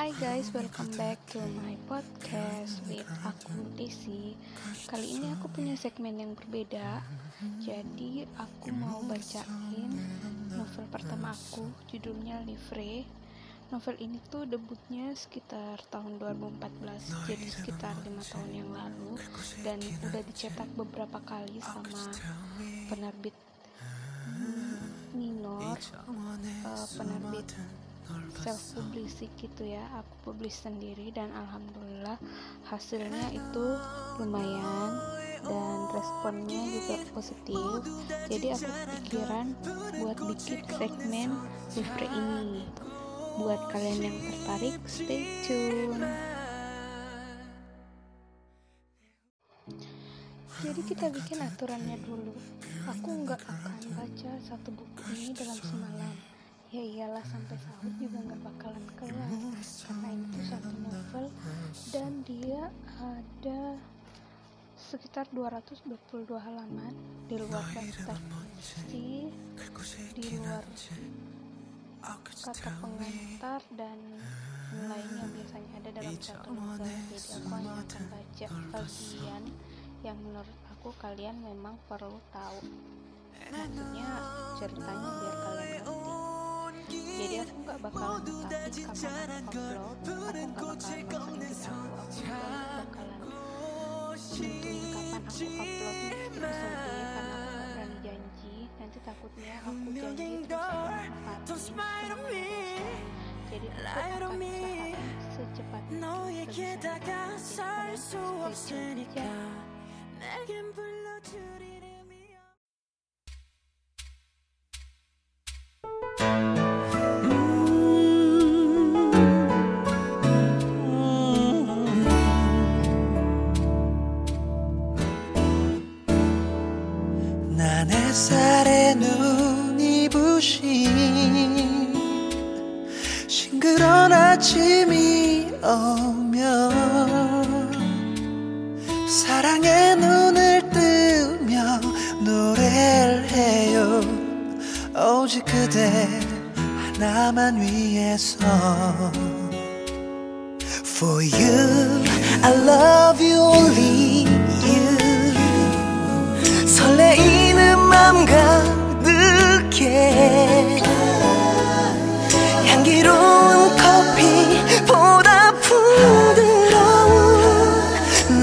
Hai guys, welcome back to my podcast with aku Desi. Kali ini aku punya segmen yang berbeda. Jadi aku mau bacain novel pertama aku, judulnya Livre. Novel ini tuh debutnya sekitar tahun 2014, jadi sekitar lima tahun yang lalu, dan udah dicetak beberapa kali sama penerbit hmm, Minor, uh, penerbit self publishing gitu ya aku publish sendiri dan alhamdulillah hasilnya itu lumayan dan responnya juga positif. Jadi aku pikiran buat bikin segmen Livre ini. Buat kalian yang tertarik stay tune. Jadi kita bikin aturannya dulu. Aku nggak akan baca satu buku ini dalam semalam ya iyalah sampai sahur juga nggak bakalan kelar. Karena itu satu novel. Dan dia ada sekitar 222 halaman di luar puisi di luar kata pengantar dan lainnya biasanya ada dalam satu novel. jadi aku hanya akan baca bagian yang menurut aku kalian memang perlu tahu. Maksudnya ceritanya biar kalian ngerti jadi aku nggak bakalan tapi kapan aku upload aku nggak bakalan maksain aku aku bakalan nentuin kapan aku upload next 아침이 오면 사랑의 눈을 뜨며 노래를 해요. 오직 그대 하나만 위해서. For you I love you only you. 설레이는 맘 가득해 부드러운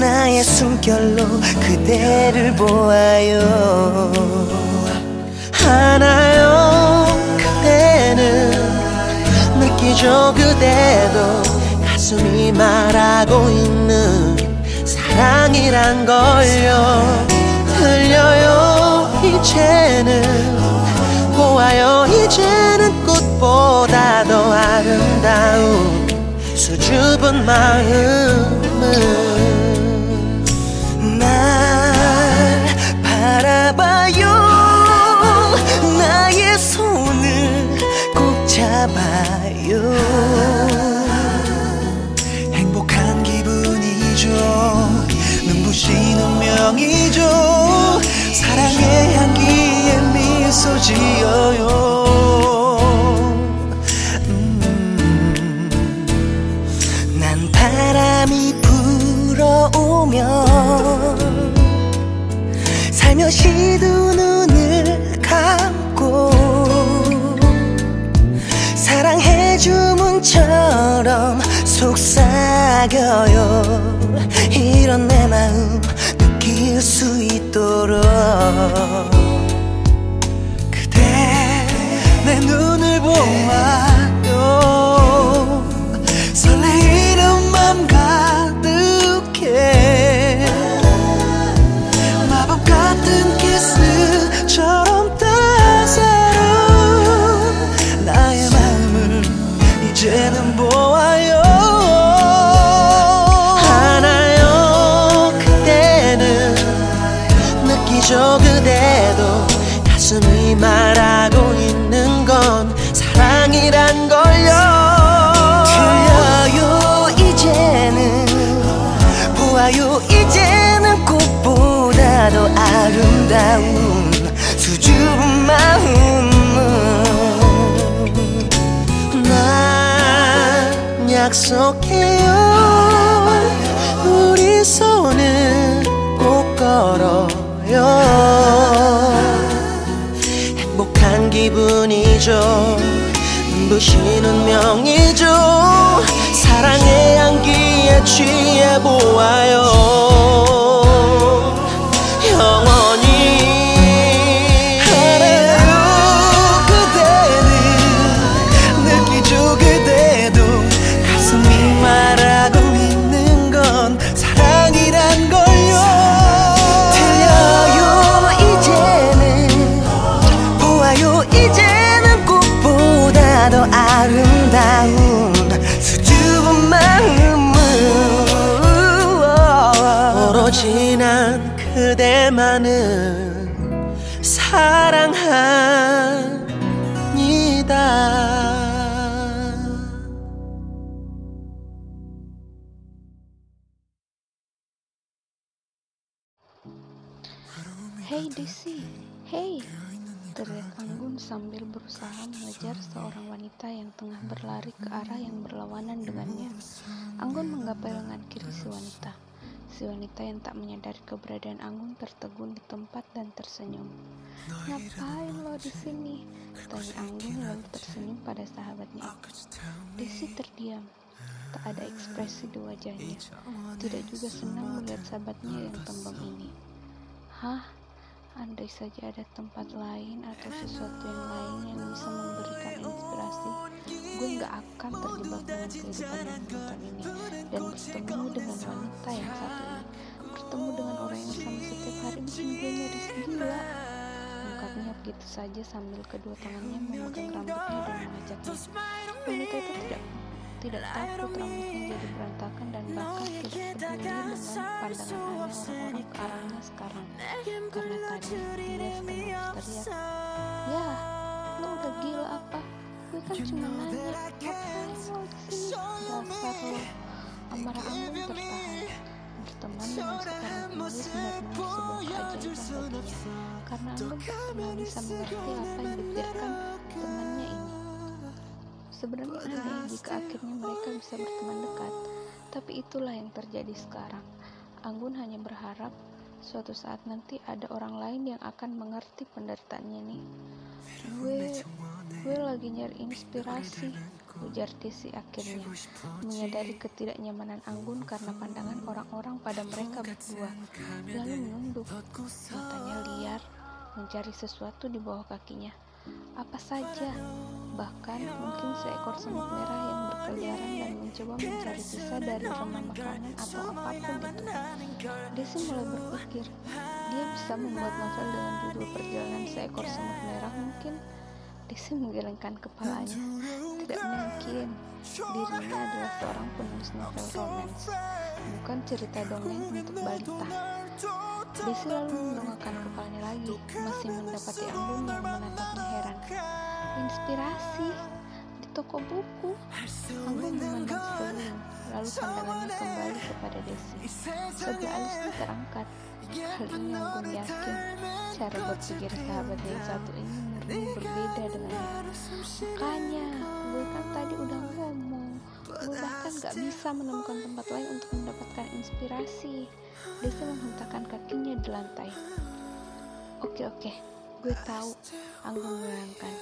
나의 숨결로 그대를 보아요. 하나요 그대는 느끼죠 그대도 가슴이 말하고 있는 사랑이란 걸요. 들려요 이제는 보아요 이제는 꽃보다 더 아름다운 수줍은 마음은 날 바라봐요. 나의 손을 꼭 잡아요. 행복한 기분이죠. 눈부신 운명이죠 속삭여요. 이런 내 마음 느낄 수 있도록. 그대 내 눈을 보아 아름다운 수줍은 마음은 난 약속해요. 우리 손을 꼭 걸어요. 행복한 기분이죠. 눈부신 운명이죠. 사랑의 향기에 취해 보아요 아름다운 수줍은 마음을 오로지 난 그대만을 사랑합니다 Hey Desi, hey! Teriak Anggun sambil berusaha mengejar seorang wanita yang tengah berlari ke arah yang berlawanan dengannya. Anggun menggapai lengan kiri si wanita. Si wanita yang tak menyadari keberadaan Anggun tertegun di tempat dan tersenyum. Ngapain lo di sini? Tanya Anggun lalu tersenyum pada sahabatnya. Desi terdiam. Tak ada ekspresi di wajahnya. Tidak juga senang melihat sahabatnya yang tembam ini. Hah? Andai saja ada tempat lain atau sesuatu yang lain yang bisa memberikan inspirasi, gue nggak akan terjebak dengan kehidupan yang monoton ini dan bertemu dengan wanita yang satu ini. Bertemu dengan orang yang sama setiap hari bikin gue nyaris gila. Ungkapnya begitu saja sambil kedua tangannya memegang rambutnya dan mengajaknya. Wanita itu tidak tidak takut rambutnya jadi berantakan dan bahkan tidak peduli dengan pandangan orang-orang ke sekarang. Karena tadi dia setengah berteriak ya lo udah gila apa? Gue kan cuma nanya ngapain lo di sini dasar lo. Amarah anggun tertahan berteman dengan seorang penulis benar-benar sebuah keajaiban baginya karena anggun tak pernah bisa mengerti apa yang dipikirkan temannya ini Sebenarnya aneh jika akhirnya mereka bisa berteman dekat, tapi itulah yang terjadi sekarang. Anggun hanya berharap suatu saat nanti ada orang lain yang akan mengerti penderitaannya nih. Gue, gue lagi nyari inspirasi, ujar Desi akhirnya, menyadari ketidaknyamanan Anggun karena pandangan orang-orang pada mereka berdua, lalu menunduk, matanya liar, mencari sesuatu di bawah kakinya apa saja, bahkan mungkin seekor semut merah yang berkeliaran dan mencoba mencari sisa dari remah makanan atau apa pun itu. Desi mulai berpikir, dia bisa membuat novel dengan judul Perjalanan Seekor Semut Merah mungkin. Desi menggelengkan kepalanya. Tidak mungkin, dirinya adalah seorang penulis novel romance, bukan cerita dongeng untuk balita. Desi lalu mendongakkan kepalanya lagi, masih mendapati Anggun yang menatapnya heran. Inspirasi di toko buku. Anggun memandang sekeliling, lalu pandangannya kembali kepada Desi. Sebelah alisnya terangkat. Kali ini Anggun yakin cara berpikir sahabatnya yang satu ini murni berbeda dengannya. Makanya, gue kan tadi udah ngomong, gue bahkan gak bisa menemukan tempat lain untuk mendapatkan inspirasi. Desi menghentakkan kakinya di lantai. Oke oke, gue tahu. Anggun menyenangkan.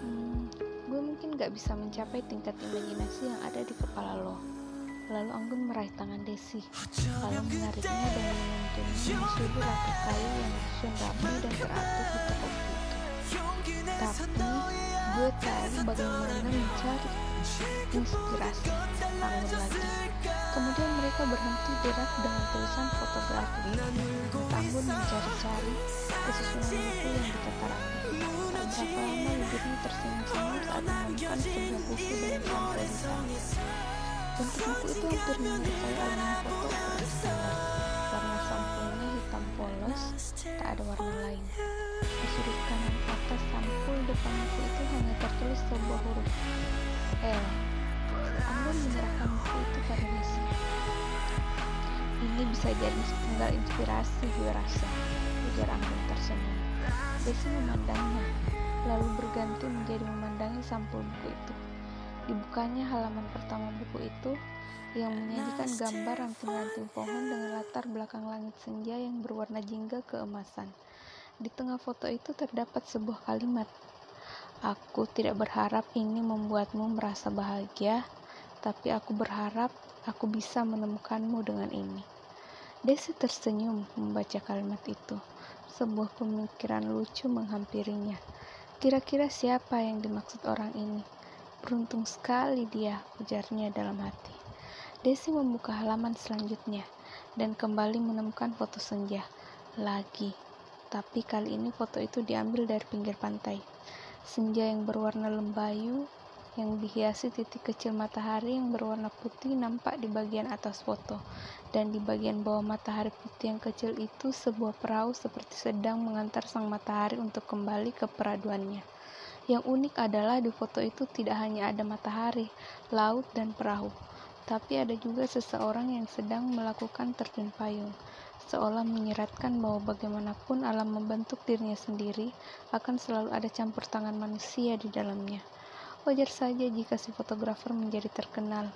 Hmm, gue mungkin gak bisa mencapai tingkat imajinasi yang ada di kepala lo. Lalu Anggun meraih tangan Desi, lalu menariknya dan menuntunnya menuju rapi kayu yang disusun rapi dan teratur di toko itu. Tapi gue tahu bagaimana mencari inspirasi. Anggun lagi. Kemudian mereka berhenti di rak dengan tulisan fotografi. Anggun mencari-cari kesusunan buku yang ditata rapi. Tak berapa lama bibirnya tersenyum-senyum saat menemukan sebuah buku dengan hitam. Bentuk buku itu hampir menyerupai album foto. Warna sampulnya hitam polos, tak ada warna lain. Di sudut kanan atas sampul depan buku itu sebuah huruf L. Anggun menyerahkan buku itu pada Desi. Ini bisa jadi penggal inspirasi gue rasa, ujar Anggun tersenyum. Desi memandangnya, lalu berganti menjadi memandangi sampul buku itu. Dibukanya halaman pertama buku itu yang menyajikan gambar ranting-ranting pohon dengan latar belakang langit senja yang berwarna jingga keemasan. Di tengah foto itu terdapat sebuah kalimat. Aku tidak berharap ini membuatmu merasa bahagia, tapi aku berharap aku bisa menemukanmu dengan ini. Desi tersenyum membaca kalimat itu. Sebuah pemikiran lucu menghampirinya. Kira-kira siapa yang dimaksud orang ini? Beruntung sekali dia, ujarnya dalam hati. Desi membuka halaman selanjutnya dan kembali menemukan foto senja. Lagi, tapi kali ini foto itu diambil dari pinggir pantai. Senja yang berwarna lembayu yang dihiasi titik kecil matahari yang berwarna putih nampak di bagian atas foto, dan di bagian bawah matahari putih yang kecil itu sebuah perahu seperti sedang mengantar sang matahari untuk kembali ke peraduannya. Yang unik adalah di foto itu tidak hanya ada matahari, laut, dan perahu, tapi ada juga seseorang yang sedang melakukan terjun payung, seolah menyiratkan bahwa bagaimanapun alam membentuk dirinya sendiri, akan selalu ada campur tangan manusia di dalamnya. Wajar saja jika si fotografer menjadi terkenal.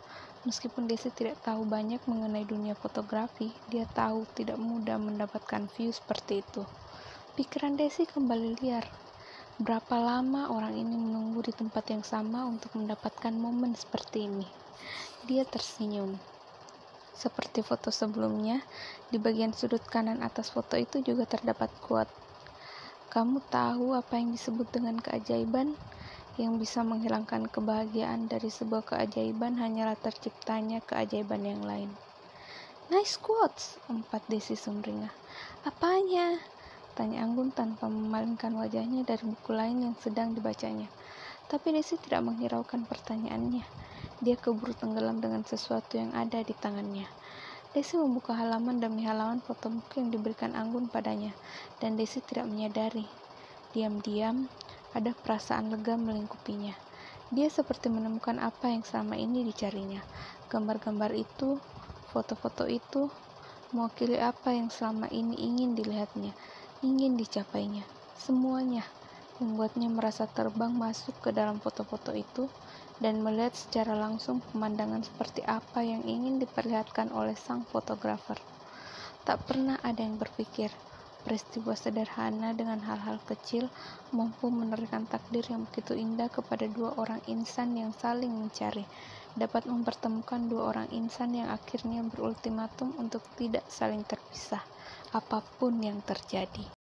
Meskipun Desi tidak tahu banyak mengenai dunia fotografi, dia tahu tidak mudah mendapatkan view seperti itu. Pikiran Desi kembali liar. Berapa lama orang ini menunggu di tempat yang sama untuk mendapatkan momen seperti ini? Dia tersenyum. Seperti foto sebelumnya, di bagian sudut kanan atas foto itu juga terdapat quote. Kamu tahu apa yang disebut dengan keajaiban? yang bisa menghilangkan kebahagiaan dari sebuah keajaiban hanyalah terciptanya keajaiban yang lain. Nice quotes, empat Desi sumringah. Apanya? Tanya Anggun tanpa memalingkan wajahnya dari buku lain yang sedang dibacanya. Tapi Desi tidak menghiraukan pertanyaannya. Dia keburu tenggelam dengan sesuatu yang ada di tangannya. Desi membuka halaman demi halaman foto buku yang diberikan Anggun padanya, dan Desi tidak menyadari. Diam-diam, ada perasaan lega melingkupinya. Dia seperti menemukan apa yang selama ini dicarinya. Gambar-gambar itu, foto-foto itu, mewakili apa yang selama ini ingin dilihatnya, ingin dicapainya. Semuanya membuatnya merasa terbang masuk ke dalam foto-foto itu dan melihat secara langsung pemandangan seperti apa yang ingin diperlihatkan oleh sang fotografer. Tak pernah ada yang berpikir, Peristiwa sederhana dengan hal-hal kecil mampu menerikan takdir yang begitu indah kepada dua orang insan yang saling mencari, dapat mempertemukan dua orang insan yang akhirnya berultimatum untuk tidak saling terpisah, apa pun yang terjadi.